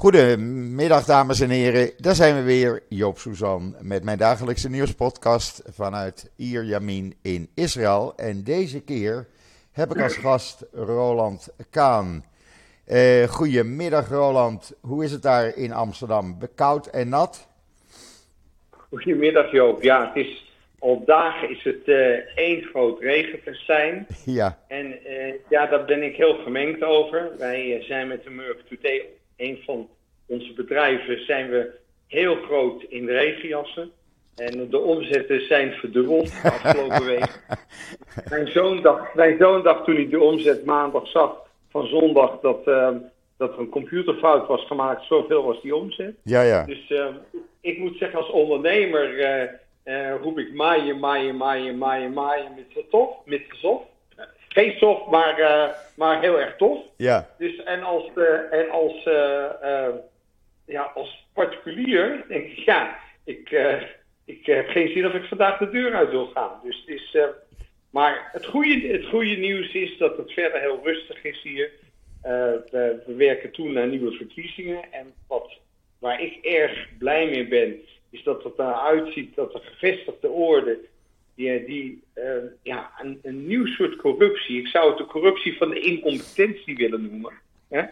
Goedemiddag, dames en heren. Daar zijn we weer, Joop Suzan, met mijn dagelijkse nieuwspodcast vanuit Ir Yamin in Israël. En deze keer heb ik als gast Roland Kaan. Uh, goedemiddag, Roland. Hoe is het daar in Amsterdam? Koud en nat? Goedemiddag, Joop. Ja, het is al dagen is het uh, één groot regenfestijn. Ja. En uh, ja, daar ben ik heel gemengd over. Wij zijn met de Murk Today een van onze bedrijven zijn we heel groot in de regenjassen. En de omzetten zijn verdubbeld de afgelopen week. mijn, zoon dacht, mijn zoon dacht toen hij de omzet maandag zag van zondag dat, uh, dat er een computerfout was gemaakt. Zoveel was die omzet. Ja, ja. Dus uh, ik moet zeggen als ondernemer uh, roep ik maaien, maaien, maaien, maaien, maaien met tof, met gezof. Geen soft, maar, maar heel erg tof. Ja. Dus en als, en als ja, als particulier denk ik, ja, ik, ik heb geen zin of ik vandaag de deur uit wil gaan. Dus het is, maar het goede, het goede nieuws is dat het verder heel rustig is hier. We, we, werken toe naar nieuwe verkiezingen. En wat, waar ik erg blij mee ben, is dat het eruit ziet dat de gevestigde orde, die, die ja, soort corruptie, ik zou het de corruptie van de incompetentie willen noemen. Hè?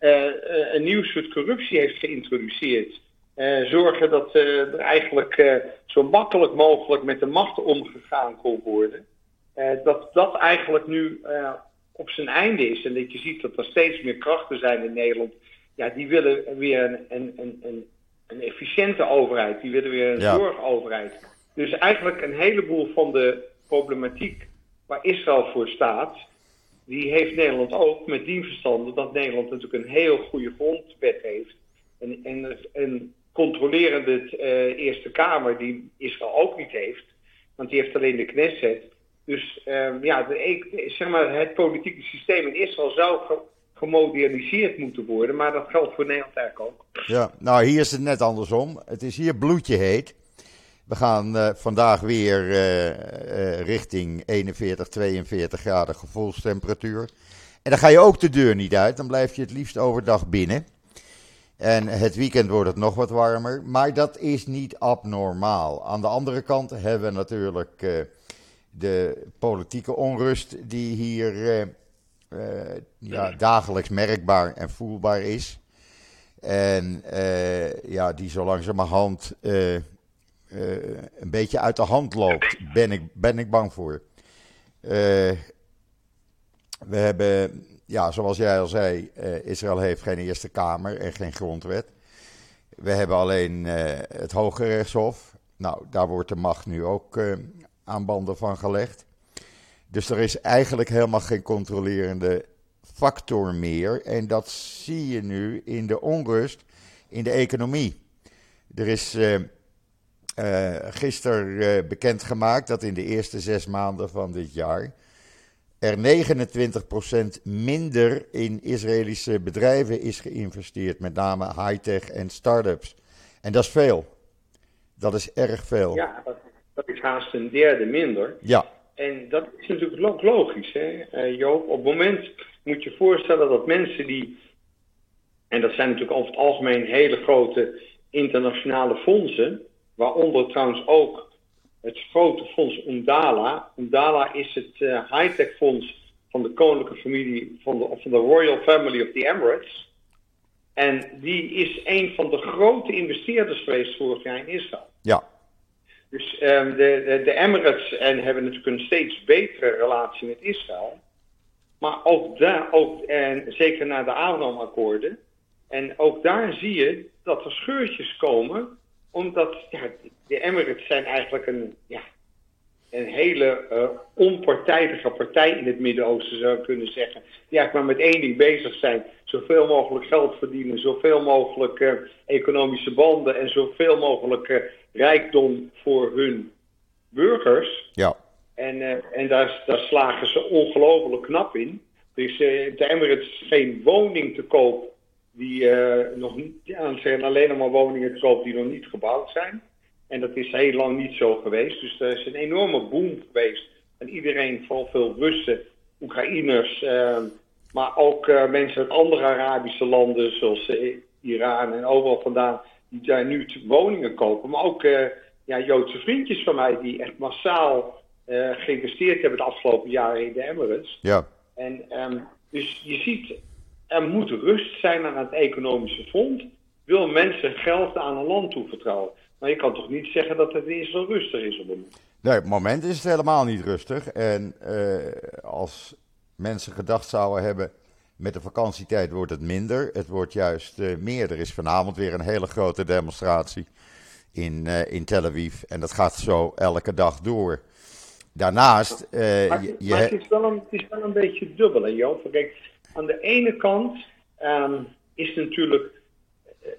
Uh, een nieuw soort corruptie heeft geïntroduceerd. Uh, zorgen dat uh, er eigenlijk zo makkelijk mogelijk met de macht omgegaan kon worden. dat dat eigenlijk nu op zijn einde is. En dat je ziet dat er steeds meer krachten zijn in Nederland. Ja, die willen weer een, een, een, een efficiënte overheid. Die willen weer een ja. zorgoverheid. Dus eigenlijk een heleboel van de problematiek waar Israël voor staat die heeft Nederland ook met die verstande dat Nederland natuurlijk een heel goede grondwet heeft. En, en een controlerende uh, Eerste Kamer die Israël ook niet heeft. Want die heeft alleen de Knesset. Dus uh, ja, zeg maar, het politieke systeem in Israël zou ge, gemoderniseerd moeten worden. Maar dat geldt voor Nederland eigenlijk ook. Ja, nou hier is het net andersom. Het is hier bloedje heet. We gaan uh, vandaag weer uh, uh, richting 41, 42 graden gevoelstemperatuur. En dan ga je ook de deur niet uit, dan blijf je het liefst overdag binnen. En het weekend wordt het nog wat warmer, maar dat is niet abnormaal. Aan de andere kant hebben we natuurlijk de politieke onrust die hier ja, dagelijks merkbaar en voelbaar is. En ja, die zo langzamerhand uh, een beetje uit de hand loopt, ben ik, ben ik bang voor. Uh, we hebben, ja, zoals jij al zei, uh, Israël heeft geen Eerste Kamer en geen grondwet. We hebben alleen het Hoge Rechtshof. Nou, daar wordt de macht nu ook aan banden van gelegd. Dus er is eigenlijk helemaal geen controlerende factor meer. En dat zie je nu in de onrust in de economie. Er is uh, gisteren uh, bekendgemaakt dat in de eerste zes maanden van dit jaar er 29% minder in Israëlische bedrijven is geïnvesteerd, met name high-tech en start-ups. En dat is veel. Dat is erg veel. Ja, dat, dat is haast een derde minder. Ja. En dat is natuurlijk ook logisch, hè, uh, Joop. Op het moment moet je voorstellen dat mensen die, en dat zijn natuurlijk over het algemeen hele grote internationale fondsen, Waaronder trouwens ook het grote fonds Undala. Undala is het uh, high-tech fonds van de koninklijke familie, van de, van de Royal Family of the Emirates. En die is een van de grote investeerders geweest vorig jaar in Israël. Ja. Dus um, de, de, de, Emirates en hebben natuurlijk een steeds betere relatie met Israël. Maar ook daar, ook, en zeker na de Abraham-akkoorden. En ook daar zie je dat er scheurtjes komen omdat ja, de Emirates zijn eigenlijk een, ja, een hele uh, onpartijdige partij in het Midden-Oosten, zou ik kunnen zeggen. Die eigenlijk maar met één ding bezig zijn. Zoveel mogelijk geld verdienen, zoveel mogelijk uh, economische banden en zoveel mogelijk uh, rijkdom voor hun burgers. Ja. En, en daar, daar slagen ze ongelooflijk knap in. Er is de Emirates geen woning te koop die uh, nog niet, ja, zijn alleen nog maar woningen te koop die nog niet gebouwd zijn. En dat is heel lang niet zo geweest. Dus er is een enorme boom geweest. En iedereen, vooral veel Russen, Oekraïners, uh, maar ook uh, mensen uit andere Arabische landen, zoals Iran en overal vandaan, die daar nu woningen kopen. Maar ook ja, Joodse vriendjes van mij die echt massaal geïnvesteerd hebben de afgelopen jaren in de Emirates. Ja. En ehm, dus je ziet, er moet rust zijn aan het economische front. Wil mensen geld aan een land toevertrouwen? Maar je kan toch niet zeggen dat het in zo rustig is op het moment? Nee, op het moment is het helemaal niet rustig. En uh, als mensen gedacht zouden hebben, met de vakantietijd wordt het minder. Het wordt juist uh, meer. Er is vanavond weer een hele grote demonstratie in, uh, in Tel Aviv. En dat gaat zo elke dag door. Daarnaast. maar, je, je maar het, is wel een, het is wel een beetje dubbel, hè, Joop? Kijk, aan de ene kant um, is natuurlijk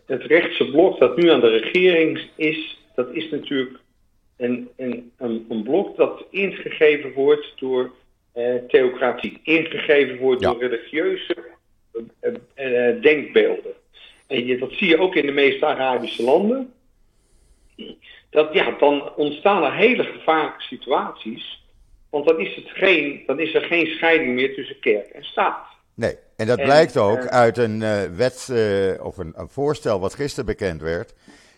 het rechtse blok dat nu aan de regering is, dat is natuurlijk een, een, een, een blok dat ingegeven wordt door eh, theocratie, ingegeven wordt door religieuze eh, eh, denkbeelden. En je, dat zie je ook in de meeste Arabische landen. Dat, ja, dan ontstaan er hele gevaarlijke situaties. Want dan is, het geen, dan is er geen scheiding meer tussen kerk en staat. Nee, en dat blijkt ook eh, uit een uh, wet uh, of een, een, voorstel wat gisteren bekend werd.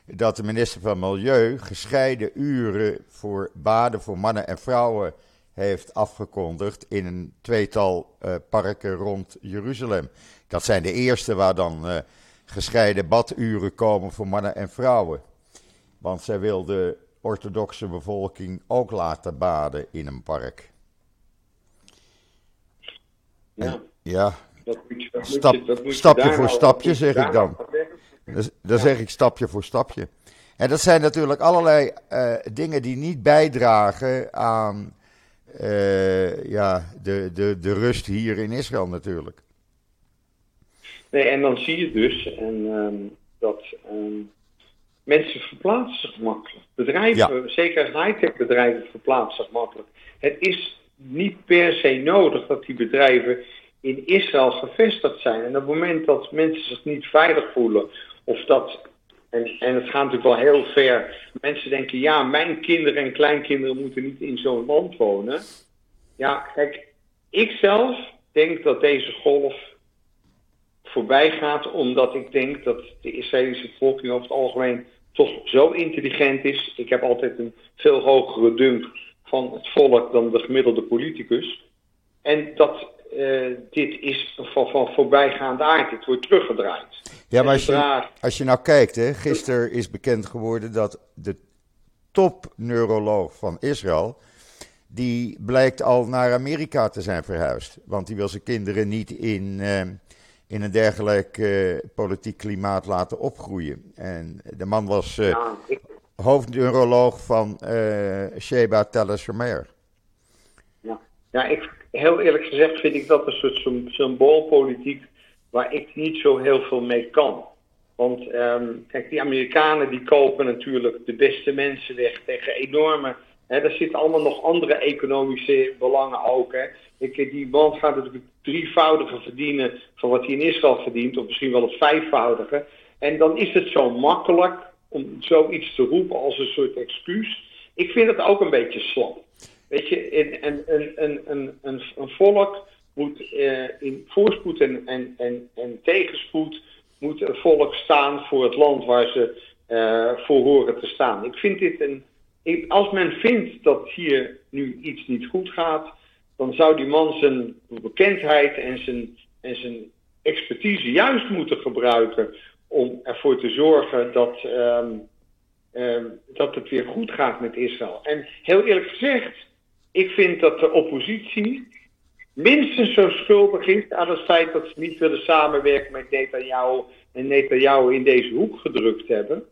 Dat de minister van Milieu gescheiden uren voor baden voor mannen en vrouwen heeft afgekondigd in een tweetal parken rond Jeruzalem. Dat zijn de eerste waar dan gescheiden baduren komen voor mannen en vrouwen. Want zij wil de orthodoxe bevolking ook laten baden in een park. Ja. Ja, Stap, stapje voor stapje zeg ik dan. Dus, dan zeg ik stapje voor stapje. En dat zijn natuurlijk allerlei uh, dingen die niet bijdragen aan uh, ja, de, de, de rust hier in Israël natuurlijk. Nee, en dan zie je dus en, um, dat um, mensen verplaatsen zich makkelijk. Bedrijven, ja. zeker high-tech bedrijven, verplaatsen zich makkelijk. Het is niet per se nodig dat die bedrijven in Israël gevestigd zijn. En op het moment dat mensen zich niet veilig voelen, of dat, en, en het gaat natuurlijk wel heel ver, mensen denken, ja, mijn kinderen en kleinkinderen moeten niet in zo'n land wonen. Ja, kijk, ik zelf denk dat deze golf voorbij gaat, omdat ik denk dat de Israëlische bevolking over het algemeen toch zo intelligent is. Ik heb altijd een veel hogere dunk van het volk dan de gemiddelde politicus. En dat uh, dit is van, van voorbijgaande aard. Dit wordt teruggedraaid. Ja, maar als je, als je nou kijkt, hè, gisteren is bekend geworden dat de topneuroloog van Israël, die blijkt al naar Amerika te zijn verhuisd. Want die wil zijn kinderen niet in, uh, in een dergelijk uh, politiek klimaat laten opgroeien. En de man was ja, ik... hoofdneuroloog van Sheba Tel Ja. ja, ik, heel eerlijk gezegd vind ik dat een soort symboolpolitiek waar ik niet zo heel veel mee kan. Want um, kijk, die Amerikanen die kopen natuurlijk de beste mensen weg tegen enorme. Hè, er zitten allemaal nog andere economische belangen ook. Hè. Ik, die man gaat natuurlijk drievoudige verdienen van wat hij in Israël verdient, of misschien wel het vijfvoudige. En dan is het zo makkelijk om zoiets te roepen als een soort excuus. Ik vind het ook een beetje slap. Weet je, een, een, een, een, een, volk moet uh, in voorspoed en, en, en, en tegenspoed moet een volk staan voor het land waar ze uh, voor horen te staan. Ik vind dit een. Als men vindt dat hier nu iets niet goed gaat, dan zou die man zijn bekendheid en zijn, en zijn expertise juist moeten gebruiken om ervoor te zorgen dat, um, um, dat het weer goed gaat met Israël. En heel eerlijk gezegd, ik vind dat de oppositie minstens zo schuldig is aan het feit dat ze niet willen samenwerken met Netanyahu en Netanyahu in deze hoek gedrukt hebben.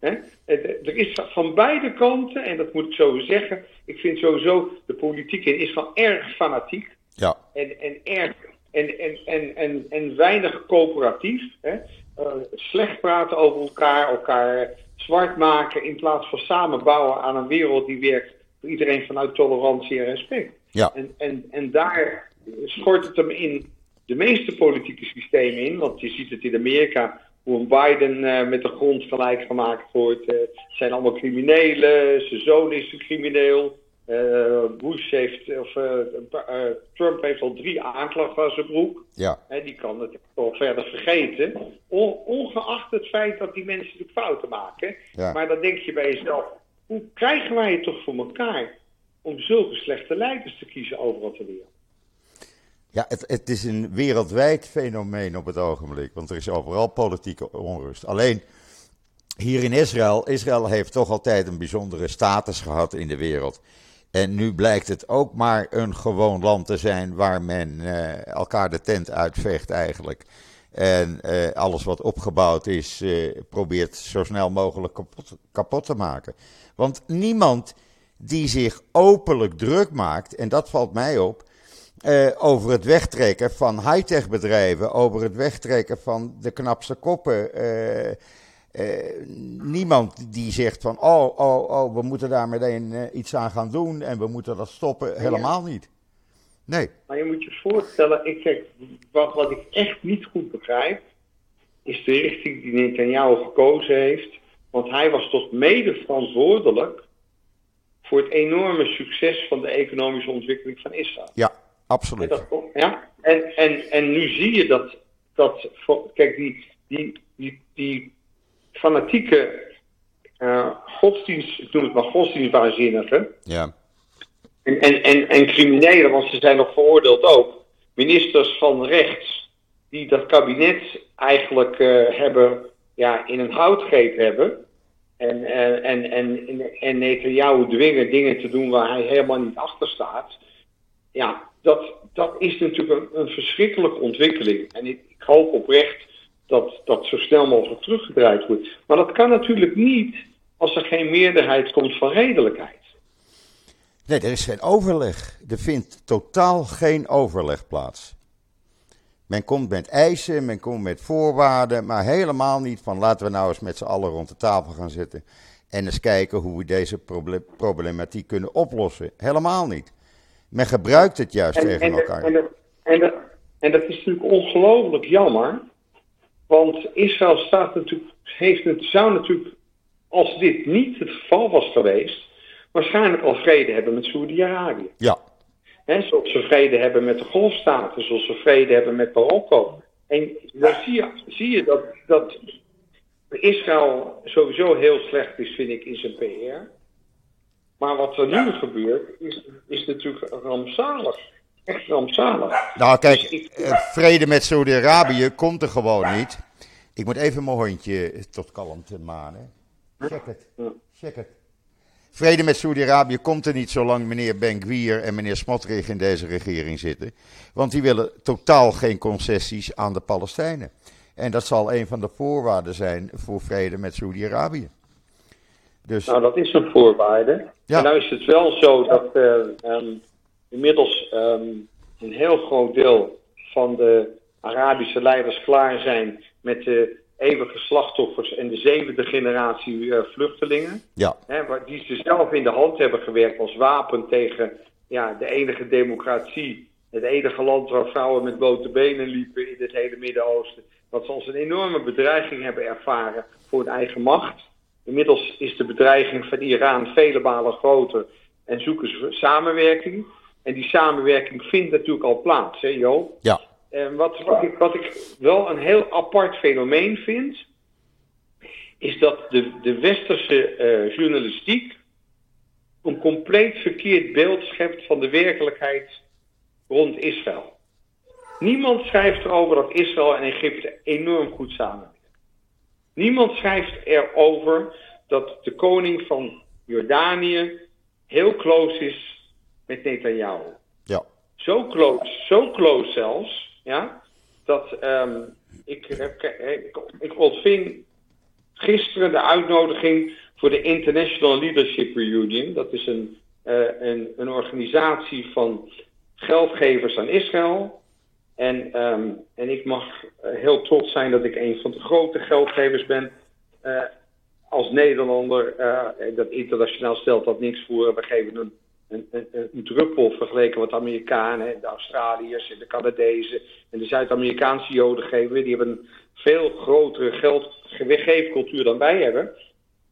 Er is van beide kanten, en dat moet ik zo zeggen, ik vind sowieso de politiek in Israël erg fanatiek. Ja. En, en, erg, en, en, en, en, en weinig coöperatief. Hè? Uh, slecht praten over elkaar, elkaar zwart maken in plaats van samen bouwen aan een wereld die werkt iedereen vanuit tolerantie en respect. Ja. En, en, en daar schort het hem in de meeste politieke systemen in. Want je ziet het in Amerika, hoe een Biden uh, met de grond gelijk gemaakt wordt. Uh, het zijn allemaal criminelen, zijn zoon is een crimineel. Uh, Bush heeft, of Trump heeft al drie aanklachten aan zijn broek. Ja. die kan het toch verder vergeten. ongeacht het feit dat die mensen natuurlijk fouten maken. Ja. Maar dan denk je bij jezelf, hoe krijgen wij het toch voor elkaar om zulke slechte leiders te kiezen overal ter wereld? Ja, het, het is een wereldwijd fenomeen op het ogenblik, want er is overal politieke onrust. Alleen hier in Israël, Israël heeft toch altijd een bijzondere status gehad in de wereld. En nu blijkt het ook maar een gewoon land te zijn waar men eh, elkaar de tent uitvecht eigenlijk. En eh, alles wat opgebouwd is, eh, probeert zo snel mogelijk kapot, kapot te maken. Want niemand die zich openlijk druk maakt, en dat valt mij op, eh, over het wegtrekken van high-tech bedrijven, over het wegtrekken van de knapste koppen. niemand die zegt van, oh, oh, oh, we moeten daar meteen iets aan gaan doen en we moeten dat stoppen. Helemaal niet. Nee. Maar je moet je voorstellen, ik zeg, wat, wat ik echt niet goed begrijp, is de richting die Netanyahu gekozen heeft. Want hij was toch mede verantwoordelijk voor het enorme succes van de economische ontwikkeling van Israël. Ja, En, absoluut. dat, ja? en, en, en nu zie je dat, dat kijk, die, die, die, die fanatieke eh, godsdienst, ik noem het maar godsdienstwaanzinnigen, Ja, en, en, en, en criminelen, want ze zijn nog veroordeeld ook. Ministers van rechts die dat kabinet eigenlijk eh, hebben, ja, in een houtgreep hebben. En, eh, en, en, en, en dwingen dingen te doen waar hij helemaal niet achter staat. Ja, dat, dat is natuurlijk een, een verschrikkelijke ontwikkeling. En ik, ik hoop oprecht dat dat zo snel mogelijk teruggedraaid wordt. Maar dat kan natuurlijk niet als er geen meerderheid komt van redelijkheid. Nee, er is geen overleg. Er vindt totaal geen overleg plaats. Men komt met eisen, men komt met voorwaarden, maar helemaal niet van laten we nou eens met z'n allen rond de tafel gaan zitten en eens kijken hoe we deze proble- problematiek kunnen oplossen. Helemaal niet. Men gebruikt het juist tegen en, elkaar. En, dat- en, en dat is natuurlijk ongelooflijk jammer. Want Israël staat natuurlijk, heeft het, zou natuurlijk, als dit niet het geval was geweest, waarschijnlijk al vrede hebben met Saoedi-Arabië. Ja, Hè, zoals ze vrede hebben met de golfstaten, zoals ze vrede hebben met Marokko. En dan zie je, zie je dat, dat Israël sowieso heel slecht is, vind ik, in zijn PR. Maar wat er nu gebeurt, is, is natuurlijk rampzalig. Echt rampzalig. nou kijk, Dus ik- eh, vrede met Saudi-Arabië komt er gewoon niet. Ik moet even mijn hondje tot kalmte manen. Check het, check het. Vrede met Saudi-Arabië komt er niet zolang meneer Ben-Gvir en meneer Smotrich in deze regering zitten. Want die willen totaal geen concessies aan de Palestijnen. En dat zal een van de voorwaarden zijn voor vrede met Saudi-Arabië. Dus Nou, dat is een voorwaarde. Ja. En nou is het wel zo dat eh, ehm, inmiddels ehm, een heel groot deel van de Arabische leiders klaar zijn met de eeuwige slachtoffers en de zevende generatie eh, vluchtelingen. ja, Hè, waar- die ze zelf in de hand hebben gewerkt als wapen tegen ja, de enige democratie. Het enige land waar vrouwen met blote benen liepen in het hele Midden-Oosten. Dat ze als een enorme bedreiging hebben ervaren voor hun eigen macht. Inmiddels is de bedreiging van Iran vele malen groter en zoeken ze samenwerking. En die samenwerking vindt natuurlijk al plaats, hè Jo? ja, En wat, wat, ik, wat ik wel een heel apart fenomeen vind, is dat de, de westerse eh, journalistiek een compleet verkeerd beeld schept van de werkelijkheid rond Israël. Niemand schrijft erover dat Israël en Egypte enorm goed samenwerken. Niemand schrijft erover dat de koning van Jordanië heel close is met Netanyahu. ja. Zo close, zo close zelfs, ja, dat ehm, ik, ik, ik ontving gisteren de uitnodiging voor de International Leadership Reunion. Dat is een, eh, een, een organisatie van geldgevers aan Israël. En, ehm, en ik mag eh, heel trots zijn dat ik een van de grote geldgevers ben. eh, als Nederlander, eh, dat internationaal stelt dat niks voor. We geven een een, een, druppel vergeleken wat de Amerikanen, en de Australiërs en de Canadezen en de Zuid-Amerikaanse Joden geven. Die hebben een veel grotere geldgeefcultuur dan wij hebben.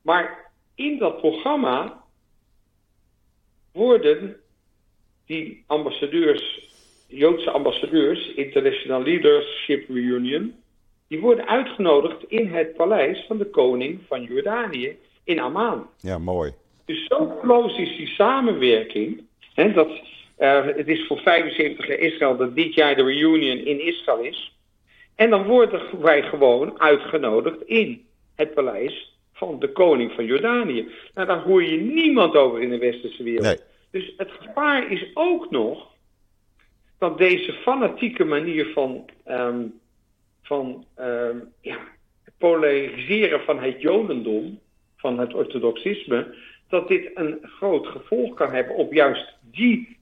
Maar in dat programma worden die ambassadeurs, Joodse ambassadeurs, International Leadership Reunion, die worden uitgenodigd in het paleis van de koning van Jordanië in Amman. Ja, mooi. Dus zo close is die samenwerking. Hè, dat, uh, het is voor 75 jaar Israël dat dit jaar de reunion in Israël is. En dan worden wij gewoon uitgenodigd in het paleis van de koning van Jordanië. Nou, daar hoor je niemand over in de westerse wereld. Nee. Dus het gevaar is ook nog dat deze fanatieke manier van, um, van um, ja, polariseren van het jodendom, van het orthodoxisme, dat dit een groot gevolg kan hebben op juist die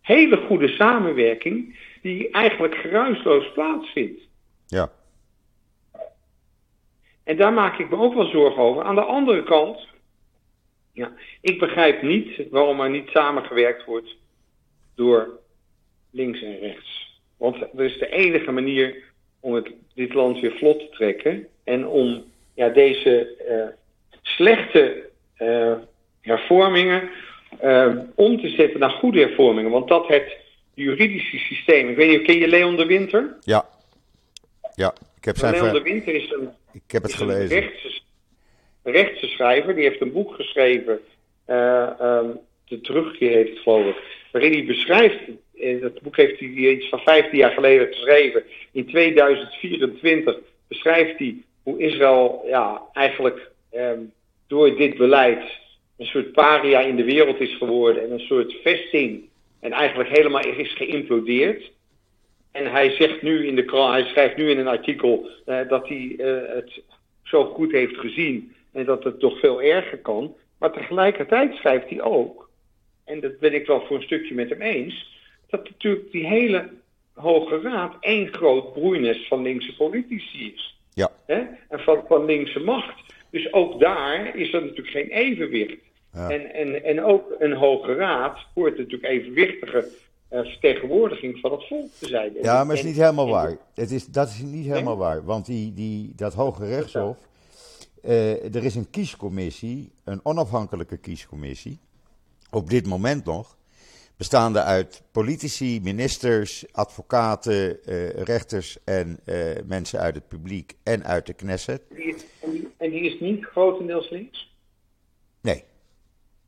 hele goede samenwerking die eigenlijk geruisloos plaatsvindt. Ja. En daar maak ik me ook wel zorgen over. Aan de andere kant, ja, ik begrijp niet waarom er niet samengewerkt wordt door links en rechts. Want dat is de enige manier om het, dit land weer vlot te trekken en om ja, deze uh, slechte uh, hervormingen uh, om te zetten naar goede hervormingen. Want dat het juridische systeem. Ik weet niet, ken je Leon de Winter? Ja. Ja, ik heb zijn. Leon de Winter is een, ik heb het gelezen. Een rechtse, schrijver. Die heeft een boek geschreven. Um, de terugkeer heet het, geloof ik. Waarin hij beschrijft. Dat boek heeft hij iets van 15 jaar geleden geschreven. In 2024 beschrijft hij hoe Israël ja, eigenlijk um, door dit beleid een soort paria in de wereld is geworden en een soort vesting en eigenlijk helemaal is geïmplodeerd. En hij zegt nu in de krant, hij schrijft nu in een artikel uh, dat hij uh, het zo goed heeft gezien en dat het toch veel erger kan. Maar tegelijkertijd schrijft hij ook, en dat ben ik wel voor een stukje met hem eens, dat natuurlijk die hele Hoge Raad één groot broeinis van linkse politici is. Ja. Hè? En van, van linkse macht. Dus ook daar is er natuurlijk geen evenwicht. Ja. En, en, en ook een hoge raad hoort natuurlijk evenwichtige uh, vertegenwoordiging van het volk te zijn. Ja, maar het is niet helemaal waar. Het is, dat is niet helemaal waar. Want die, die, dat Hoge Rechtshof. eh, er is een kiescommissie, een onafhankelijke kiescommissie. Op dit moment nog. Bestaande uit politici, ministers, advocaten, eh, rechters en eh, mensen uit het publiek en uit de Knesset. Die is, en, die, en die is niet grotendeels links?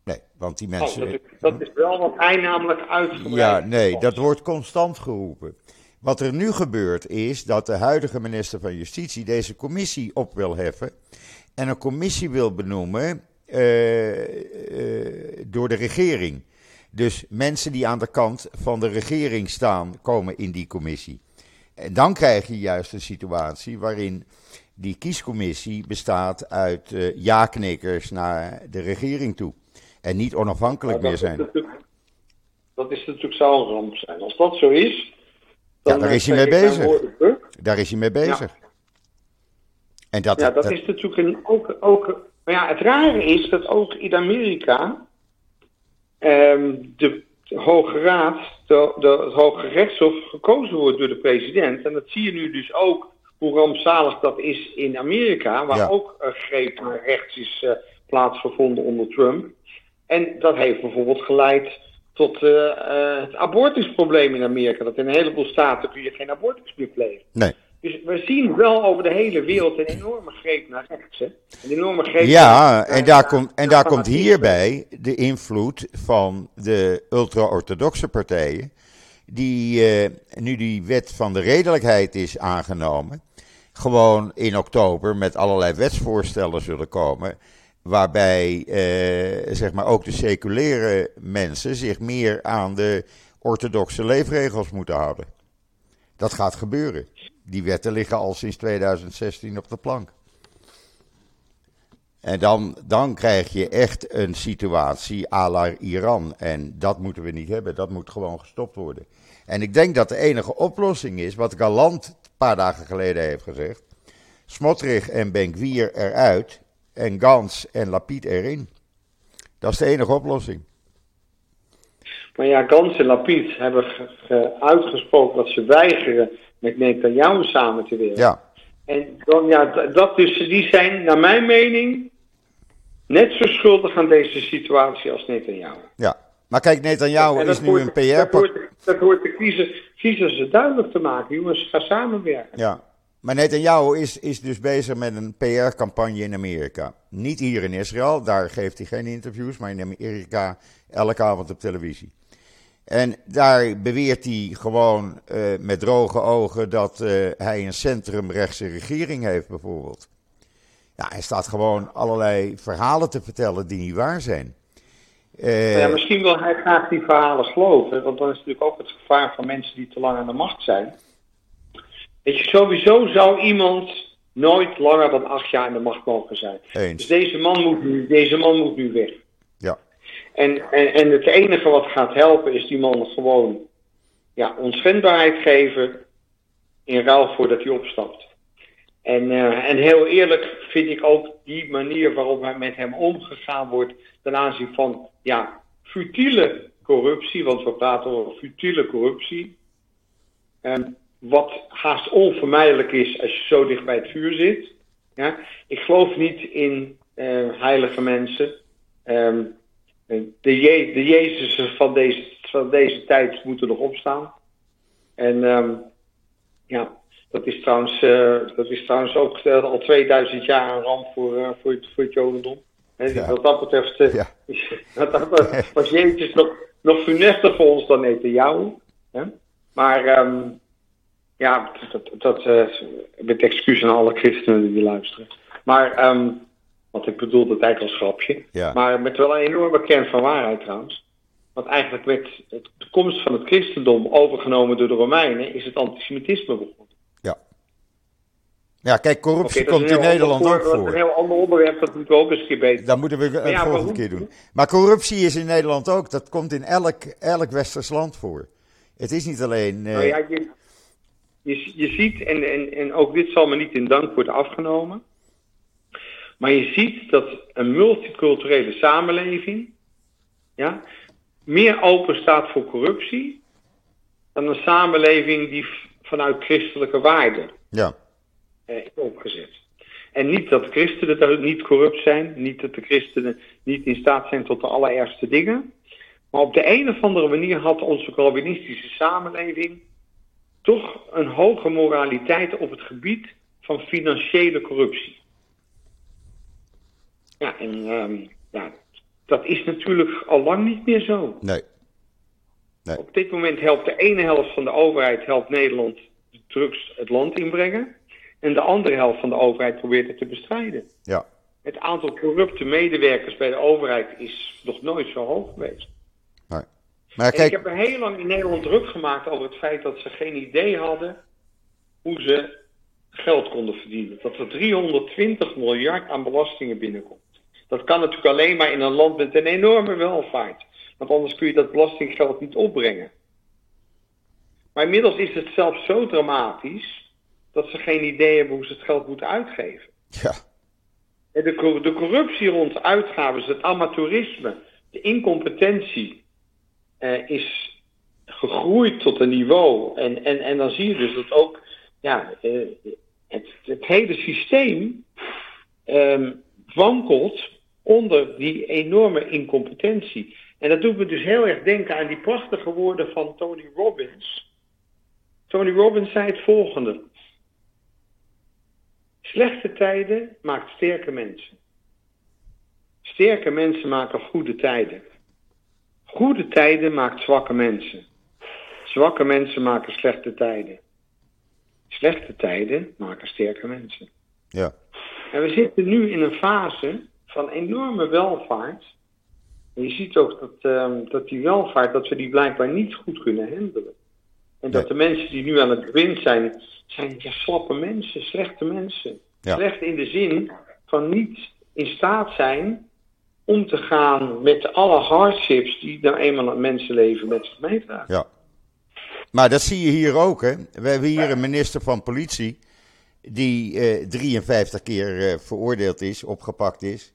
Nee. Want die Oh, mensen. dat, is, dat is wel wat hij namelijk uitgebreid Ja, nee, dat wordt constant geroepen. Wat er nu gebeurt is dat de huidige minister van Justitie deze commissie op wil heffen. En een commissie wil benoemen eh, eh, door de regering. Dus mensen die aan de kant van de regering staan, komen in die commissie. En dan krijg je juist een situatie waarin die kiescommissie bestaat uit eh ja-knikkers naar de regering toe. En niet onafhankelijk meer zijn. Dat is natuurlijk zou een ramp zijn. Als dat zo is. Ja, dan daar eh, is hij mee bezig. Daar is hij mee bezig. En dat, Ja, dat is natuurlijk een, ook, ook. Maar ja, het rare is dat ook in Amerika. ehm, de, Hoge Raad, de, de, het Hoge Rechtshof, gekozen wordt door de president. En dat zie je nu dus ook hoe rampzalig dat is in Amerika, waar Ja. ook een greep naar rechts is eh, plaatsgevonden onder Trump. En dat heeft bijvoorbeeld geleid tot eh, eh, het abortusprobleem in Amerika. Dat in een heleboel staten kun je geen abortus meer plegen. nee. Dus we zien wel over de hele wereld een enorme greep naar rechts. Hè? Een enorme greep Ja, naar- en daar komt, en daar komt hierbij de invloed van de ultra-orthodoxe partijen. Die, eh, nu die wet van de redelijkheid is aangenomen, gewoon in oktober met allerlei wetsvoorstellen zullen komen. Waarbij eh, zeg maar ook de seculiere mensen zich meer aan de orthodoxe leefregels moeten houden. Dat gaat gebeuren. Die wetten liggen al sinds 2016 op de plank. En dan, dan krijg je echt een situatie à la Iran. En dat moeten we niet hebben. Dat moet gewoon gestopt worden. En ik denk dat de enige oplossing is, wat Galant een paar dagen geleden heeft gezegd. Smotrich en Benkwier eruit. En Gans en Lapid erin. Dat is de enige oplossing. Maar ja, Gans en Lapid hebben ge- ge- uitgesproken dat ze weigeren met Netanyahu samen te werken. Ja, En dan, ja, dat dus, die zijn, naar mijn mening, net zo schuldig aan deze situatie als Netanyahu. ja. Maar kijk, Netanyahu dat is nu een Dat PR... hoort, dat hoort de kiezers duidelijk te maken. Jongens, ga samenwerken. Ja, Maar Netanyahu is, is dus bezig met een PR-campagne in Amerika. Niet hier in Israël, daar geeft hij geen interviews, maar in Amerika elke avond op televisie. En daar beweert hij gewoon uh, met droge ogen dat uh, hij een centrumrechtse regering heeft, bijvoorbeeld. Ja, hij staat gewoon allerlei verhalen te vertellen die niet waar zijn. Uh, ja, misschien wil hij graag die verhalen geloven, want dan is natuurlijk ook het gevaar van mensen die te lang aan de macht zijn. Weet je, sowieso zou iemand nooit langer dan acht jaar aan de macht mogen zijn. Eens. Dus deze man moet nu, deze man moet nu weg. Ja. En, en, en het enige wat gaat helpen is die man gewoon ja, onschendbaarheid geven in ruil voordat hij opstapt. En, uh, en heel eerlijk vind ik ook die manier waarop met hem omgegaan wordt ten aanzien van ja, futiele corruptie, want we praten over futiele corruptie. Um, wat haast onvermijdelijk is als je zo dicht bij het vuur zit. Ja? Ik geloof niet in uh, heilige mensen. Um, de, Je de Jezusen van deze, van deze tijd moeten nog opstaan. En um, ja, dat is trouwens, uh, dat is trouwens ook uh, al 2000 jaar een ramp voor, uh, voor, het, voor het Jodendom. En ja. Wat dat betreft ja. wat dat was Jezus nog, nog funester voor ons dan Netanyahu. Hè? Maar um, ja, dat, dat uh, met excuus aan alle christenen die luisteren. Maar, um, want ik bedoel dat eigenlijk als grapje. Ja. Maar met wel een enorme kern van waarheid trouwens. Want eigenlijk met de komst van het christendom overgenomen door de Romeinen is het antisemitisme begonnen. Ja. Ja, kijk, corruptie okay, komt in Nederland voor, ook voor. Dat is een heel ander onderwerp, dat moeten we ook eens een keer beter. Dat moeten we een ja, volgende keer doen. Maar corruptie is in Nederland ook. Dat komt in elk, elk westers land voor. Het is niet alleen... Uh... Nou ja, je, je, je ziet, en, en, en ook dit zal me niet in dank worden afgenomen, maar je ziet dat een multiculturele samenleving ja, meer open staat voor corruptie dan een samenleving die vanuit christelijke waarden ja. eh, is opgezet. En niet dat christenen niet corrupt zijn, niet dat de christenen niet in staat zijn tot de allerergste dingen. Maar op de een of andere manier had onze Calvinistische samenleving toch een hoge moraliteit op het gebied van financiële corruptie. Ja, en um, ja, dat is natuurlijk al lang niet meer zo. Nee. nee. Op dit moment helpt de ene helft van de overheid helpt Nederland de drugs het land inbrengen. En de andere helft van de overheid probeert het te bestrijden. Ja. Het aantal corrupte medewerkers bij de overheid is nog nooit zo hoog geweest. Nee. Maar kijk... Ik heb er heel lang in Nederland druk gemaakt over het feit dat ze geen idee hadden hoe ze geld konden verdienen. Dat er 320 miljard aan belastingen binnenkomt. Dat kan natuurlijk alleen maar in een land met een enorme welvaart. Want anders kun je dat belastinggeld niet opbrengen. Maar inmiddels is het zelfs zo dramatisch dat ze geen idee hebben hoe ze het geld moeten uitgeven. Ja. De, de corruptie rond uitgaven, het amateurisme, de incompetentie, uh, is gegroeid tot een niveau. En, en, en dan zie je dus dat ook ja, uh, het, hele systeem um, wankelt onder die enorme incompetentie. En dat doet me dus heel erg denken aan die prachtige woorden van Tony Robbins. Tony Robbins zei het volgende. Slechte tijden maakt sterke mensen. Sterke mensen maken goede tijden. Goede tijden maakt zwakke mensen. Zwakke mensen maken slechte tijden. Slechte tijden maken sterke mensen. Ja. En we zitten nu in een fase van enorme welvaart. En je ziet ook dat, um, dat die welvaart, dat we die blijkbaar niet goed kunnen handelen. En dat Nee. de mensen die nu aan het bewind zijn, zijn ja, slappe mensen, slechte mensen. Ja. Slecht in de zin van niet in staat zijn om te gaan met alle hardships die nou eenmaal het mensenleven met zich meedragen. Ja. Maar dat zie je hier ook, hè. We hebben hier een minister van Politie die eh, 53 keer eh, veroordeeld is, opgepakt is.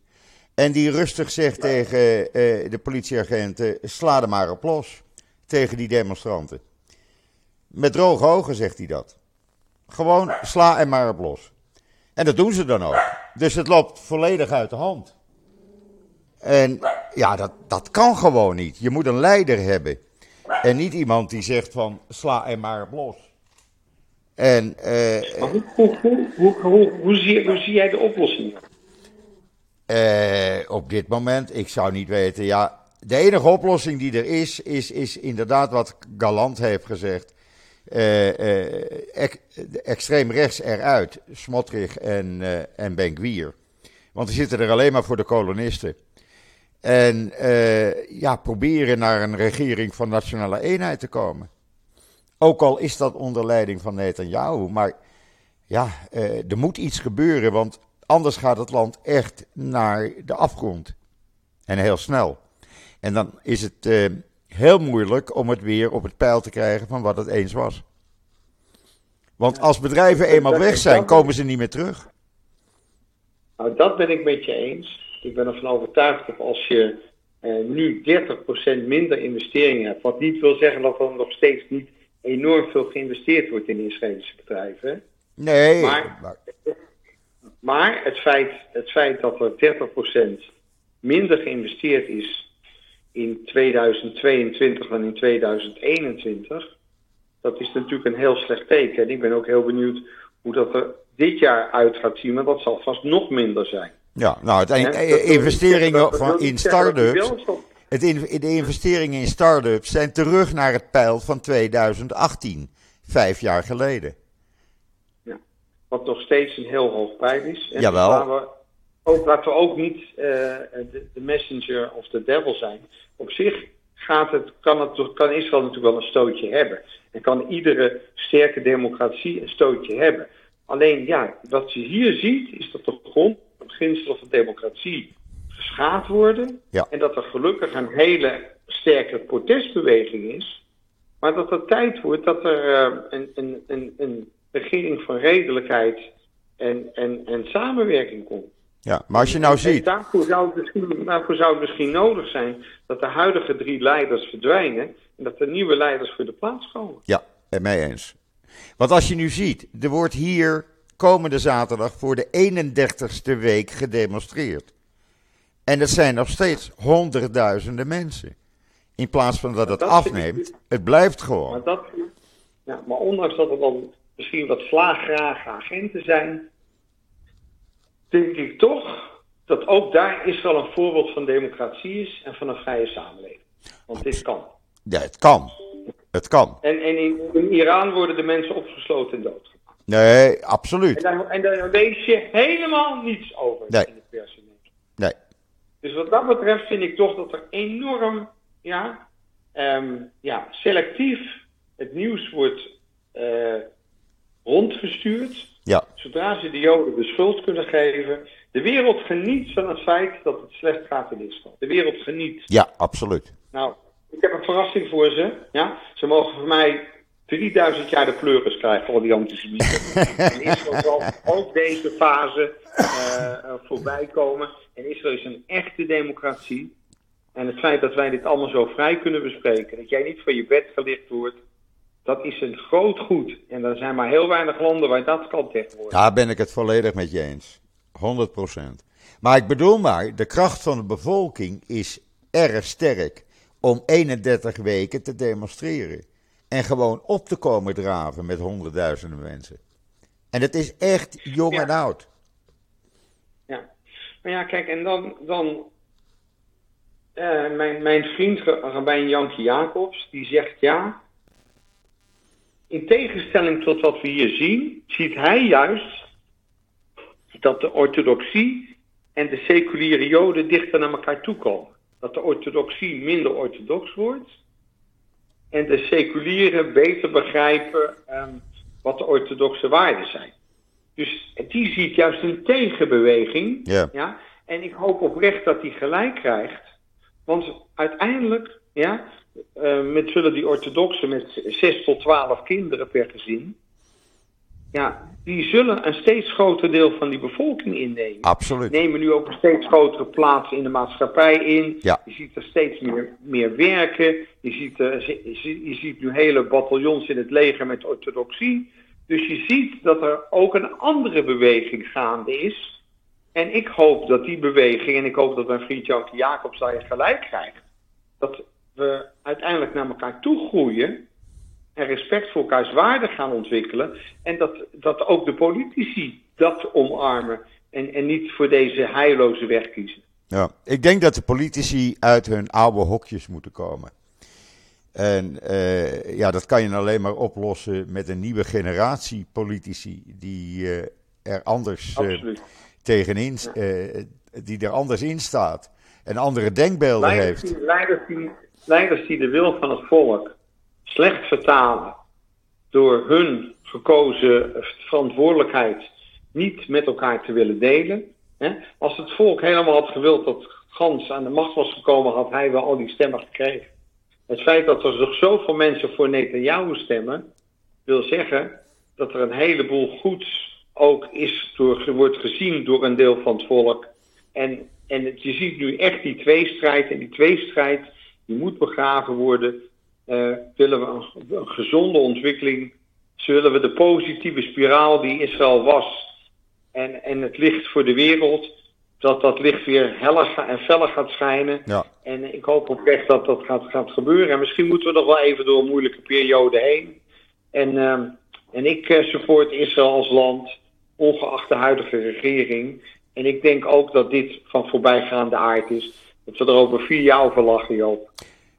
En die rustig zegt tegen eh, de politieagenten, sla er maar op los. Tegen die demonstranten. Met droge ogen zegt hij dat. Gewoon sla er maar op los. En dat doen ze dan ook. Dus het loopt volledig uit de hand. En ja, dat, dat kan gewoon niet. Je moet een leider hebben. En niet iemand die zegt van sla er maar op los. En, hoe, hoe, hoe, hoe, hoe, zie, hoe zie jij de oplossing? op dit moment, ik zou niet weten. Ja, de enige oplossing die er is, is, is inderdaad wat Galant heeft gezegd. extreem rechts eruit, Smotrich en, en Benguier. Want die zitten er alleen maar voor de kolonisten. En ja, proberen naar een regering van nationale eenheid te komen. Ook al is dat onder leiding van Netanyahu. Maar ja, eh, er moet iets gebeuren, want anders gaat het land echt naar de afgrond. En heel snel. En dan is het eh, heel moeilijk om het weer op het pijl te krijgen van wat het eens was. Want als bedrijven eenmaal weg zijn, komen ze niet meer terug. Nou, dat ben ik met je eens. Ik ben ervan overtuigd dat als je eh, nu 30% minder investeringen hebt, wat niet wil zeggen dat er nog steeds niet enorm veel geïnvesteerd wordt in Israëlische bedrijven. Nee. Maar, maar het, feit, het feit dat er 30% minder geïnvesteerd is in 2022 dan in 2021, dat is natuurlijk een heel slecht teken. En ik ben ook heel benieuwd hoe dat er dit jaar uit gaat zien, maar dat zal vast nog minder zijn. Ja, nou, het investeringen van, in start-ups het de investeringen in start-ups zijn terug naar het pijl van 2018, vijf jaar geleden. Ja, wat nog steeds een heel hoog pijl is. En Jawel. Laten we ook, laten we ook niet uh, de, de, messenger of de devil zijn. Op zich gaat het, kan, het, kan Israël natuurlijk wel een stootje hebben. En kan iedere sterke democratie een stootje hebben. Alleen ja, wat je hier ziet is dat de grond, het beginsel van democratie geschaad worden. En dat er gelukkig een hele sterke protestbeweging is. Maar dat het tijd wordt dat er uh, een, een, een, een, regering van redelijkheid en, en, en samenwerking komt. Ja, maar als je nou ziet. Daarvoor zou, het misschien, daarvoor zou het misschien nodig zijn dat de huidige drie leiders verdwijnen. En dat er nieuwe leiders voor de plaats komen. Ja, mee eens. Want als je nu ziet, er wordt hier komende zaterdag voor de 31ste week gedemonstreerd. En dat zijn nog steeds honderdduizenden mensen. In plaats van dat het afneemt, het blijft gewoon. Maar, dat, ja, maar ondanks dat er dan misschien wat slaaggrage agenten zijn, denk ik toch dat ook daar Israël een voorbeeld van democratie is en van een vrije samenleving. Want dit kan. Ja, het kan. Het kan. En, en in, in Iran worden de mensen opgesloten en doodgemaakt. Nee, absoluut. En daar, en lees je helemaal niets over nee. in de pers. Nee. Dus wat dat betreft vind ik toch dat er enorm ja, um, ja, selectief het nieuws wordt uh, rondgestuurd. Ja. Zodra ze de Joden de schuld kunnen geven. De wereld geniet van het feit dat het slecht gaat in Israël. De wereld geniet. Ja, absoluut. Nou, ik heb een verrassing voor ze. Ja? Ze mogen voor mij 3000 jaar de pleuris krijgen, al die antisemieten. en Israël zal ook deze fase uh, voorbij komen. En Israël is een echte democratie. En het feit dat wij dit allemaal zo vrij kunnen bespreken, dat jij niet van je bed gelicht wordt, dat is een groot goed. En er zijn maar heel weinig landen waar dat kan tegenwoordig. Daar ben ik het volledig met je eens. 100%. Maar ik bedoel maar, de kracht van de bevolking is erg sterk om 31 weken te demonstreren. En gewoon op te komen draven met honderdduizenden mensen. En het is echt jong en oud. Ja, maar ja, kijk, en dan, dan uh, mijn, mijn vriend Rabijn Janke Jacobs, die zegt ja, in tegenstelling tot wat we hier zien, ziet hij juist dat de orthodoxie en de seculiere joden dichter naar elkaar toe komen. Dat de orthodoxie minder orthodox wordt en de seculieren beter begrijpen um, wat de orthodoxe waarden zijn. Dus die ziet juist een tegenbeweging. Ja. ja. En ik hoop oprecht dat hij gelijk krijgt. Want uiteindelijk, ja, uh, met zullen die orthodoxen met 6 tot 12 kinderen per gezin. Ja, die zullen een steeds groter deel van die bevolking innemen. Absoluut. Nemen nu ook een steeds grotere plaats in de maatschappij in. Ja. Je ziet er steeds meer, meer werken. Je ziet, je ziet nu hele bataljons in het leger met orthodoxie. Dus je ziet dat er ook een andere beweging gaande is. En ik hoop dat die beweging, en ik hoop dat mijn vriend Janke Jacobs daar gelijk krijgt, dat we uiteindelijk naar elkaar toe groeien. En respect voor elkaars waarden gaan ontwikkelen. En dat, dat ook de politici dat omarmen en, en niet voor deze heilloze weg kiezen. Ja, ik denk dat de politici uit hun oude hokjes moeten komen. En uh, ja, dat kan je alleen maar oplossen met een nieuwe generatie politici die uh, er anders uh, tegenin, die er anders in staat en andere denkbeelden leiders heeft. Die, leiders, die, leiders die de wil van het volk slecht vertalen door hun gekozen verantwoordelijkheid niet met elkaar te willen delen. Als het volk helemaal had gewild dat Gans aan de macht was gekomen, had hij wel al die stemmen gekregen. Het feit dat er nog zoveel mensen voor Netanyahu stemmen, wil zeggen dat er een heleboel goeds ook is door, wordt gezien door een deel van het volk. En, en je ziet nu echt die tweestrijd. En die tweestrijd die moet begraven worden. Uh, willen we een, een, gezonde ontwikkeling? Zullen we de positieve spiraal die Israël was en, en het licht voor de wereld, dat dat licht weer heller en feller gaat schijnen. Ja. En ik hoop oprecht dat dat gaat, gaat gebeuren. En misschien moeten we nog wel even door een moeilijke periode heen. En, uh, en ik uh, support Israël als land, ongeacht de huidige regering. En ik denk ook dat dit van voorbijgaande aard is. Dat we er over vier jaar over lachen, Joop.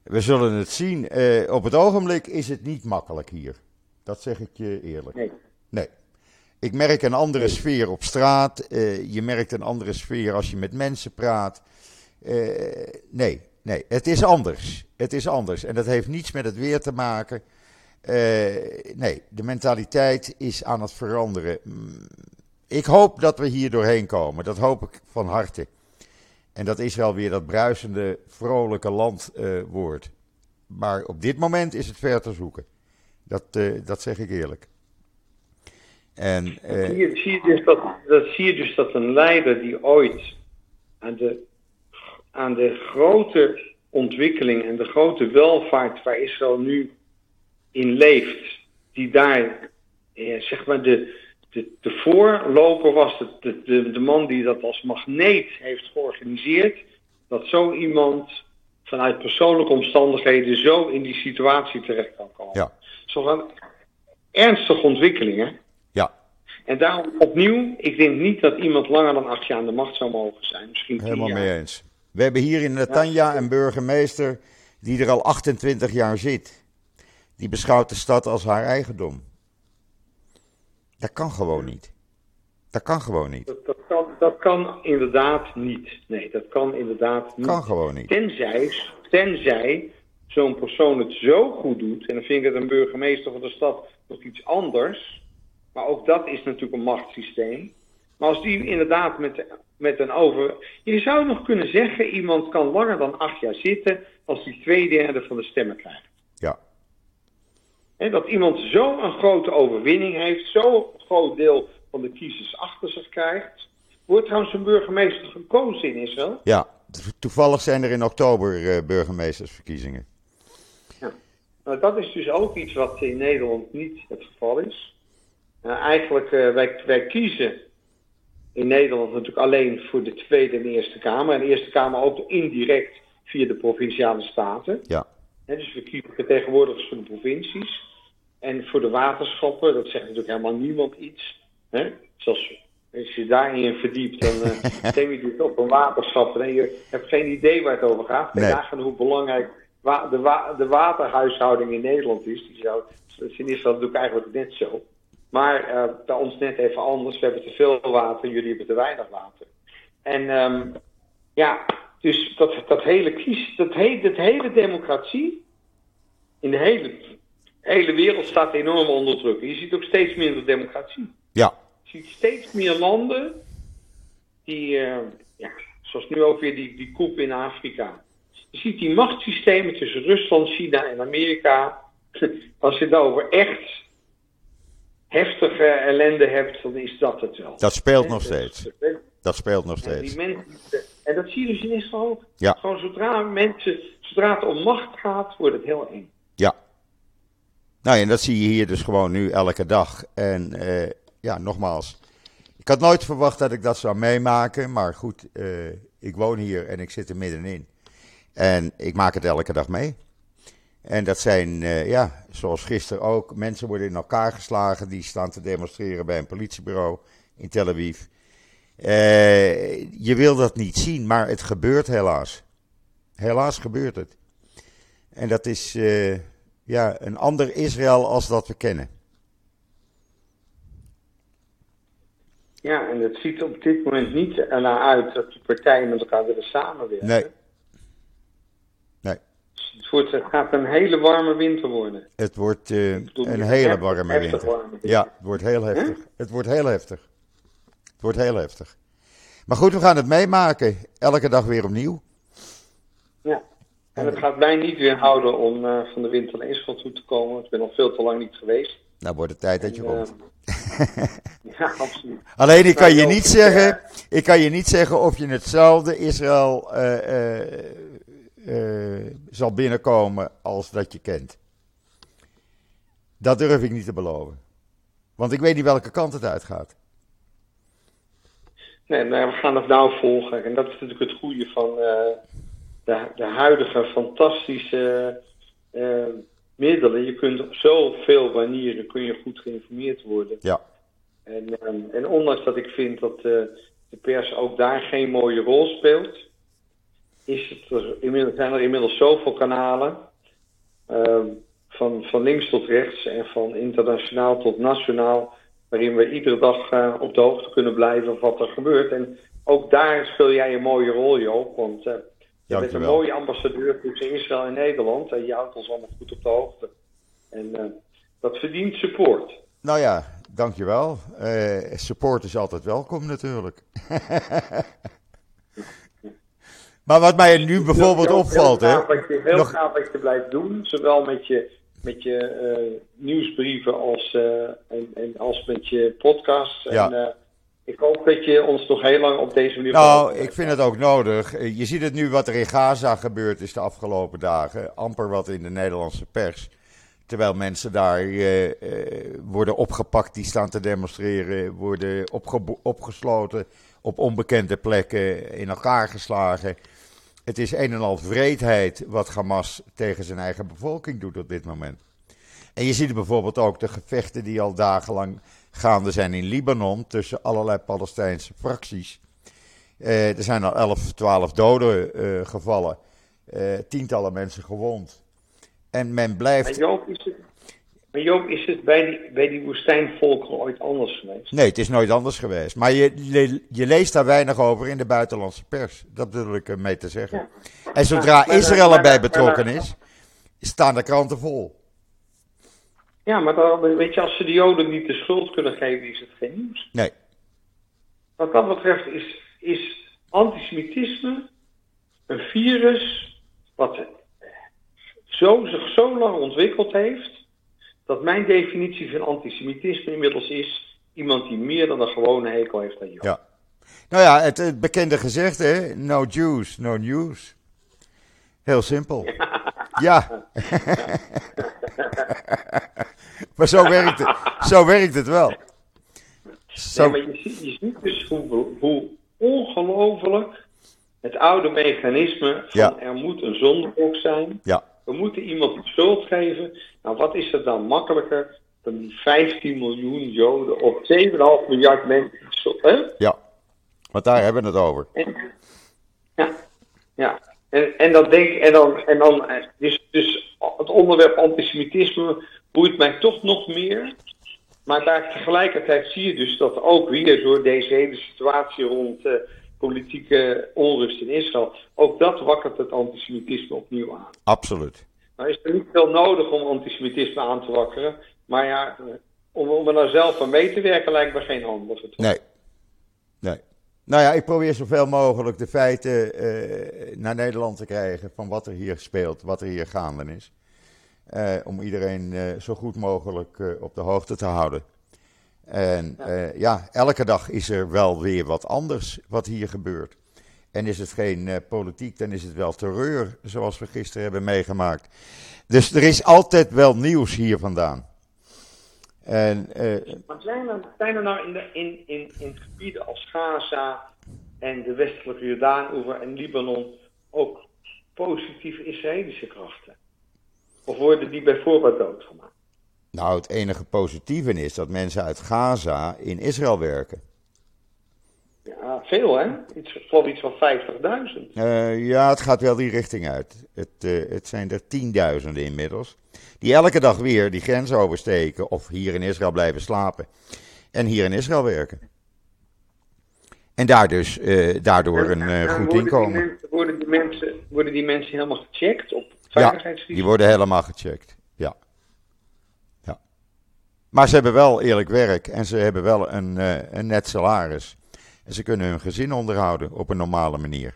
We zullen het zien. Uh, op het ogenblik is het niet makkelijk hier. Dat zeg ik je eerlijk. Nee. Nee. Ik merk een andere sfeer op straat. Uh, je merkt een andere sfeer als je met mensen praat. Uh, nee, nee, het is anders. Het is anders. En dat heeft niets met het weer te maken. Nee, de mentaliteit is aan het veranderen. Ik hoop dat we hier doorheen komen. Dat hoop ik van harte. En dat Israël weer dat bruisende, vrolijke land wordt. Maar op dit moment is het ver te zoeken. Dat, dat zeg ik eerlijk. En, uh, zie, je, zie, je dus dat, dat, zie je dus dat een leider die ooit aan de, aan de grote ontwikkeling en de grote welvaart waar Israël nu in leeft, die daar eh, zeg maar de, de, de voorloper was, de, de, de, de man die dat als magneet heeft georganiseerd, dat zo iemand vanuit persoonlijke omstandigheden zo in die situatie terecht kan komen. Ja. Zo'n ernstige ontwikkeling, hè? En daarom opnieuw, ik denk niet dat iemand langer dan acht jaar aan de macht zou mogen zijn. Misschien Helemaal jaar. mee eens. We hebben hier in Netanya ja. een burgemeester die er al 28 jaar zit. Die beschouwt de stad als haar eigendom. Dat kan gewoon niet. Dat kan gewoon niet. Dat, dat, kan, dat kan inderdaad niet. Nee, dat kan inderdaad niet. Kan gewoon niet. Tenzij, tenzij zo'n persoon het zo goed doet, en dan vind ik het een burgemeester van de stad nog iets anders maar ook dat is natuurlijk een machtssysteem. Maar als die inderdaad met, met een over. Je zou nog kunnen zeggen: iemand kan langer dan acht jaar zitten. als hij twee derde van de stemmen krijgt. Dat iemand zo een grote overwinning heeft. zo'n groot deel van de kiezers achter zich krijgt. Wordt trouwens een burgemeester gekozen in Israël? Ja, toevallig zijn er in oktober uh, burgemeestersverkiezingen. Ja. Nou, dat is dus ook iets wat in Nederland niet het geval is. Uh, eigenlijk, uh, wij, wij kiezen in Nederland natuurlijk alleen voor de Tweede en Eerste Kamer. En de Eerste Kamer ook indirect via de provinciale staten. Ja. He, dus we kiezen vertegenwoordigers voor de provincies. En voor de waterschappen, dat zegt natuurlijk helemaal niemand iets. Zoals, als je daarin verdiept, dan uh, stem je dus op een waterschap. En je hebt geen idee waar het over gaat. Nee. Nagaan hoe belangrijk wa de, wa de waterhuishouding in Nederland is. Die zou, dat in Israël natuurlijk eigenlijk net zo. Maar uh, bij ons net even anders. We hebben te veel water, jullie hebben te weinig water. En um, ja, dus dat, dat hele kies, dat, he, dat hele democratie in de hele, hele wereld staat enorm onder druk. Je ziet ook steeds minder democratie. Ja. Je ziet steeds meer landen die, uh, ja, zoals nu ook weer die, die koep in Afrika. Je ziet die machtssystemen tussen Rusland, China en Amerika. Als je het over echt heftige ellende hebt, dan is dat het wel. Dat speelt nog steeds. Dat speelt nog steeds. En, mensen, en dat zie je dus in Israël ook. Ja. Gewoon zodra mensen, zodra het om macht gaat, wordt het heel eng. Ja. Nou, en dat zie je hier dus gewoon nu elke dag. En uh, ja, nogmaals. Ik had nooit verwacht dat ik dat zou meemaken. Maar goed, uh, ik woon hier en ik zit er middenin. En ik maak het elke dag mee. En dat zijn, uh, ja, zoals gisteren ook, mensen worden in elkaar geslagen die staan te demonstreren bij een politiebureau in Tel Aviv. Uh, je wil dat niet zien, maar het gebeurt helaas. Helaas gebeurt het. En dat is uh, ja, een ander Israël als dat we kennen. Ja, en het ziet op dit moment niet ernaar uit dat die partijen met elkaar willen samenwerken. Nee. Nee. Dus het, wordt, het gaat een hele warme winter worden. Het wordt uh, een hele warme winter. warme winter. Ja, het wordt heel heftig. Huh? Het wordt heel heftig. Het wordt heel heftig. Maar goed, we gaan het meemaken. Elke dag weer opnieuw. Ja. En het gaat mij niet weerhouden om uh, van de winter naar Israël toe te komen. Ik ben al veel te lang niet geweest. Nou wordt het tijd dat je komt. ja, absoluut. Alleen ik kan je niet zeggen, ik kan je niet zeggen of je hetzelfde Israël uh, zal binnenkomen als dat je kent. Dat durf ik niet te beloven. Want ik weet niet welke kant het uitgaat. Nee, maar we gaan het nou volgen. En dat is natuurlijk het goede van de, de huidige fantastische middelen. Je kunt op zoveel manieren kun je goed geïnformeerd worden. Ja. En, um, en ondanks dat ik vind dat uh, de pers ook daar geen mooie rol speelt, is het er, inmiddels, zijn er inmiddels zoveel kanalen. Um, van, van links tot rechts en van internationaal tot nationaal, waarin we iedere dag uh, op de hoogte kunnen blijven van wat er gebeurt. En ook daar speel jij een mooie rol, Joop, want uh, je bent een mooie ambassadeur tussen Israël en Nederland en je houdt ons allemaal goed op de hoogte. En uh, dat verdient support. Nou ja, dankjewel. Support is altijd welkom natuurlijk. maar wat mij nu bijvoorbeeld opvalt... Heel gaaf, wat je, heel nog... gaaf wat je blijft doen, zowel met je, met je uh, nieuwsbrieven als, en, en, als met je podcast. Ja. En, ik hoop dat je ons nog heel lang op deze manier... Nou, ik vind het ook nodig. Je ziet het nu wat er in Gaza gebeurd is de afgelopen dagen. Amper wat in de Nederlandse pers. Terwijl mensen daar uh, worden opgepakt die staan te demonstreren, worden opge opgesloten op onbekende plekken, in elkaar geslagen. Het is een en al vreedheid wat Hamas tegen zijn eigen bevolking doet op dit moment. En je ziet bijvoorbeeld ook de gevechten die al dagenlang gaande zijn in Libanon tussen allerlei Palestijnse fracties. Uh, er zijn al 11, 12 doden uh, gevallen, uh, tientallen mensen gewond. En men blijft. Maar Joop, is het bij die, bij die woestijnvolkeren ooit anders geweest? Nee, het is nooit anders geweest. Maar je, je, je leest daar weinig over in de buitenlandse pers. Dat bedoel ik mee te zeggen. Ja. En zodra maar, Israël maar, erbij betrokken is, staan de kranten vol. Ja, maar dan, weet je, als ze de Joden niet de schuld kunnen geven, is het geen nieuws. Nee. Wat dat betreft is, is antisemitisme een virus wat zo, zich zo lang ontwikkeld heeft, dat mijn definitie van antisemitisme inmiddels is iemand die meer dan een gewone hekel heeft aan Joden. Ja. Nou ja, het, het bekende gezegd, hè? No Jews, no news. Heel simpel. Ja. ja. maar zo werkt het, zo werkt het wel. Zo... Nee, maar je ziet, je ziet dus hoe, hoe ongelooflijk het oude mechanisme van Ja. er moet een zondebok zijn. Ja. We moeten iemand de schuld geven. Nou, wat is er dan makkelijker dan die 15 miljoen Joden op 7,5 miljard mensen? Hè? Ja, want daar hebben we het over. En, ja, ja. En, en dan denk en dan, en dan dus, dus het onderwerp antisemitisme boeit mij toch nog meer. Maar daar tegelijkertijd zie je dus dat ook weer door deze hele situatie rond uh, politieke onrust in Israël, ook dat wakkert het antisemitisme opnieuw aan. Absoluut. Nou is er niet veel nodig om antisemitisme aan te wakkeren, maar ja, om, om er nou zelf aan mee te werken lijkt me geen handige. Nee. Nee. Nou ja, ik probeer zoveel mogelijk de feiten uh, naar Nederland te krijgen van wat er hier speelt, wat er hier gaande is. Uh, om iedereen uh, zo goed mogelijk op de hoogte te houden. En ja. ja. elke dag is er wel weer wat anders wat hier gebeurt. En is het geen politiek, dan is het wel terreur, zoals we gisteren hebben meegemaakt. Dus er is altijd wel nieuws hier vandaan. En, uh, maar zijn er, zijn er nou in, de, in, in, in gebieden als Gaza en de westelijke Jordaan-oever en Libanon ook positieve Israëlische krachten? Of worden die bij voorbaat doodgemaakt? Nou, het enige positieve is dat mensen uit Gaza in Israël werken. Ja, veel hè? Iets, ik geloof iets van 50.000. Uh, ja, het gaat wel die richting uit. Het, uh, het zijn er tienduizenden inmiddels. Die elke dag weer die grens oversteken of hier in Israël blijven slapen. En hier in Israël werken. En daar dus, uh, daardoor een uh, goed worden inkomen. Die mensen, worden, die mensen, worden die mensen helemaal gecheckt op Ja, veiligheidsgebied? die worden helemaal gecheckt. Ja. ja. Maar ze hebben wel eerlijk werk en ze hebben wel een, uh, een net salaris. En ze kunnen hun gezin onderhouden op een normale manier.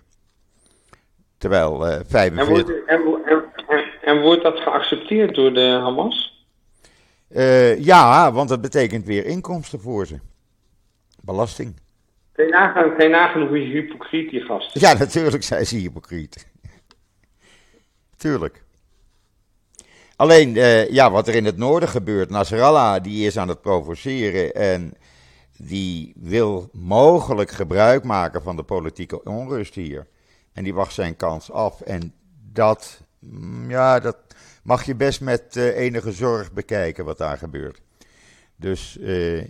Terwijl uh, En 45. wordt, en, en, en, en wordt dat geaccepteerd door de Hamas? Uh, ja, want dat betekent weer inkomsten voor ze. Belasting. Kun je nagaan, kun je nagaan hoe hypocriet die gast is? Ja, natuurlijk zijn ze hypocriet. Tuurlijk. Alleen, uh, ja, wat er in het noorden gebeurt. Nasrallah, die is aan het provoceren en die wil mogelijk gebruik maken van de politieke onrust hier. En die wacht zijn kans af. En dat, ja, dat mag je best met uh, enige zorg bekijken wat daar gebeurt. Dus uh,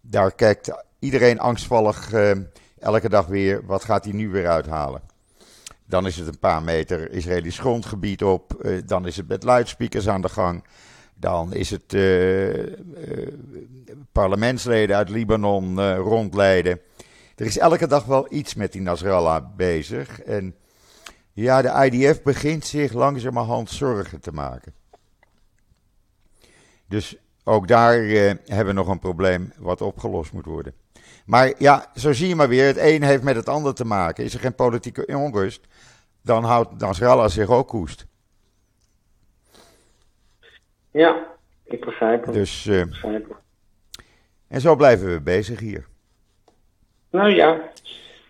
daar kijkt iedereen angstvallig elke dag weer, wat gaat hij nu weer uithalen? Dan is het een paar meter Israëlisch grondgebied op, uh, dan is het met luidsprekers aan de gang. Dan is het uh, parlementsleden uit Libanon rondleiden. Er is elke dag wel iets met die Nasrallah bezig. En ja, de IDF begint zich langzamerhand zorgen te maken. Dus ook daar hebben we nog een probleem wat opgelost moet worden. Maar ja, zo zie je maar weer, het een heeft met het ander te maken. Is er geen politieke onrust, dan houdt Nasrallah zich ook koest. Ja, ik begrijp het. Dus, uh, ik begrijp het. En zo blijven we bezig hier. Nou ja,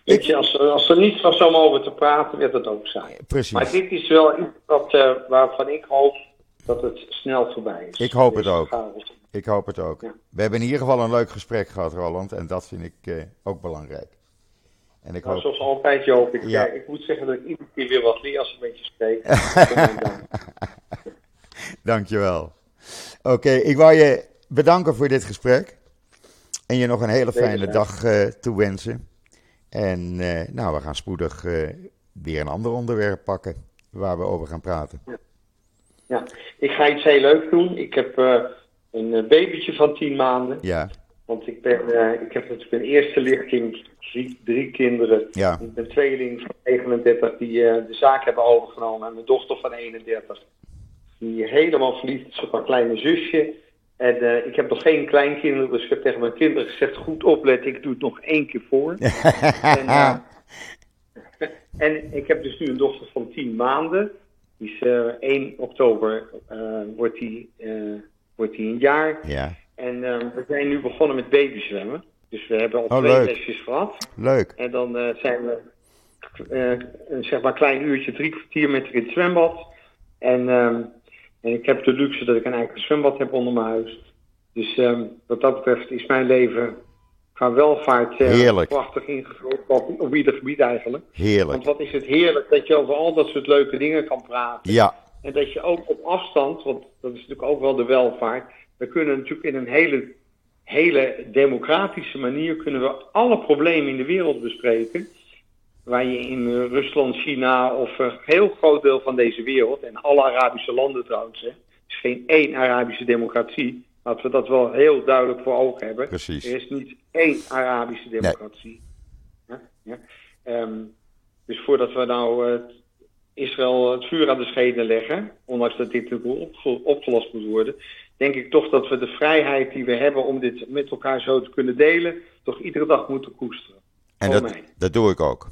weet je, als, als er niet was om over te praten, werd het ook saai. Precies. Maar dit is wel iets wat, uh, waarvan ik hoop dat het snel voorbij is. Ik hoop het ook. chaos. Ik hoop het ook. Ja. We hebben in ieder geval een leuk gesprek gehad, Roland. En dat vind ik uh, ook belangrijk. En ik Nou, hoop... zoals altijd, Joop. Ik, Ja. ik moet zeggen dat ik iedere keer weer wat leer als ik met je spreek. Dankjewel. Oké, ik wou je bedanken voor dit gesprek. En je nog een hele fijne dag eh toewensen. En eh, nou, we gaan spoedig eh, weer een ander onderwerp pakken waar we over gaan praten. ja, ik ga iets heel leuks doen. Ik heb een babytje van tien maanden. Ja, Want ik, ben, eh, ik heb natuurlijk een eerste lichting, drie, drie kinderen. ja, Ik ben tweeling van 39 die eh, de zaak hebben overgenomen. En mijn dochter van 31. Die helemaal verliefd is op haar kleine zusje. En eh, ik heb nog geen kleinkinderen, dus ik heb tegen mijn kinderen gezegd: goed opletten, ik doe het nog één keer voor. en, en ik heb dus nu een dochter van 10 maanden. Die is eh 1 oktober, wordt die, wordt die een jaar. ja, En eh, we zijn nu begonnen met babyzwemmen. Dus we hebben al Oh, twee leuk. lesjes gehad. leuk. En dan eh, zijn we eh, een zeg maar klein uurtje, drie kwartier met in het zwembad. En, ehm, en ik heb de luxe dat ik een eigen zwembad heb onder mijn huis. Dus ehm, wat dat betreft is mijn leven qua welvaart eh, prachtig ingevuld op, op ieder gebied eigenlijk. Heerlijk. Want wat is het heerlijk dat je over al dat soort leuke dingen kan praten. Ja, En dat je ook op afstand, want dat is natuurlijk ook wel de welvaart. We kunnen natuurlijk in een hele, hele democratische manier kunnen we alle problemen in de wereld bespreken. Waar je in eh, Rusland, China of een heel groot deel van deze wereld, en alle Arabische landen trouwens, hè, is geen één Arabische democratie. Laten we dat wel heel duidelijk voor ogen hebben. Precies. Er is niet één Arabische democratie. Ja, ja. Ehm, dus voordat we nou eh, Israël het vuur aan de schenen leggen, ondanks dat dit natuurlijk opge- opgelost moet worden, denk ik toch dat we de vrijheid die we hebben om dit met elkaar zo te kunnen delen, toch iedere dag moeten koesteren. en dat, dat doe ik ook.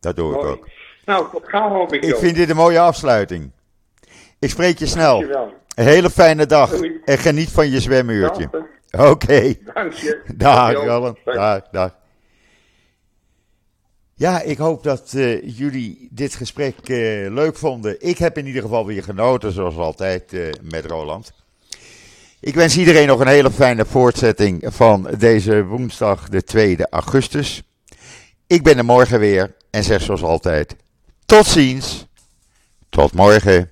Dat doe ik ook. Nou, tot gauw hoop ik. Ik vind dit een mooie afsluiting. Ik spreek je snel. Dankjewel. Een hele fijne dag. Doei. En geniet van je zwemuurtje. Oké. Dank je. Dag. Dag. Dag, dag. Ja, ik hoop dat eh, jullie dit gesprek eh, leuk vonden. Ik heb in ieder geval weer genoten, zoals altijd, eh, met Roland. Ik wens iedereen nog een hele fijne voortzetting van deze woensdag, de 2 augustus. Ik ben er morgen weer en zeg zoals altijd: tot ziens. Tot morgen.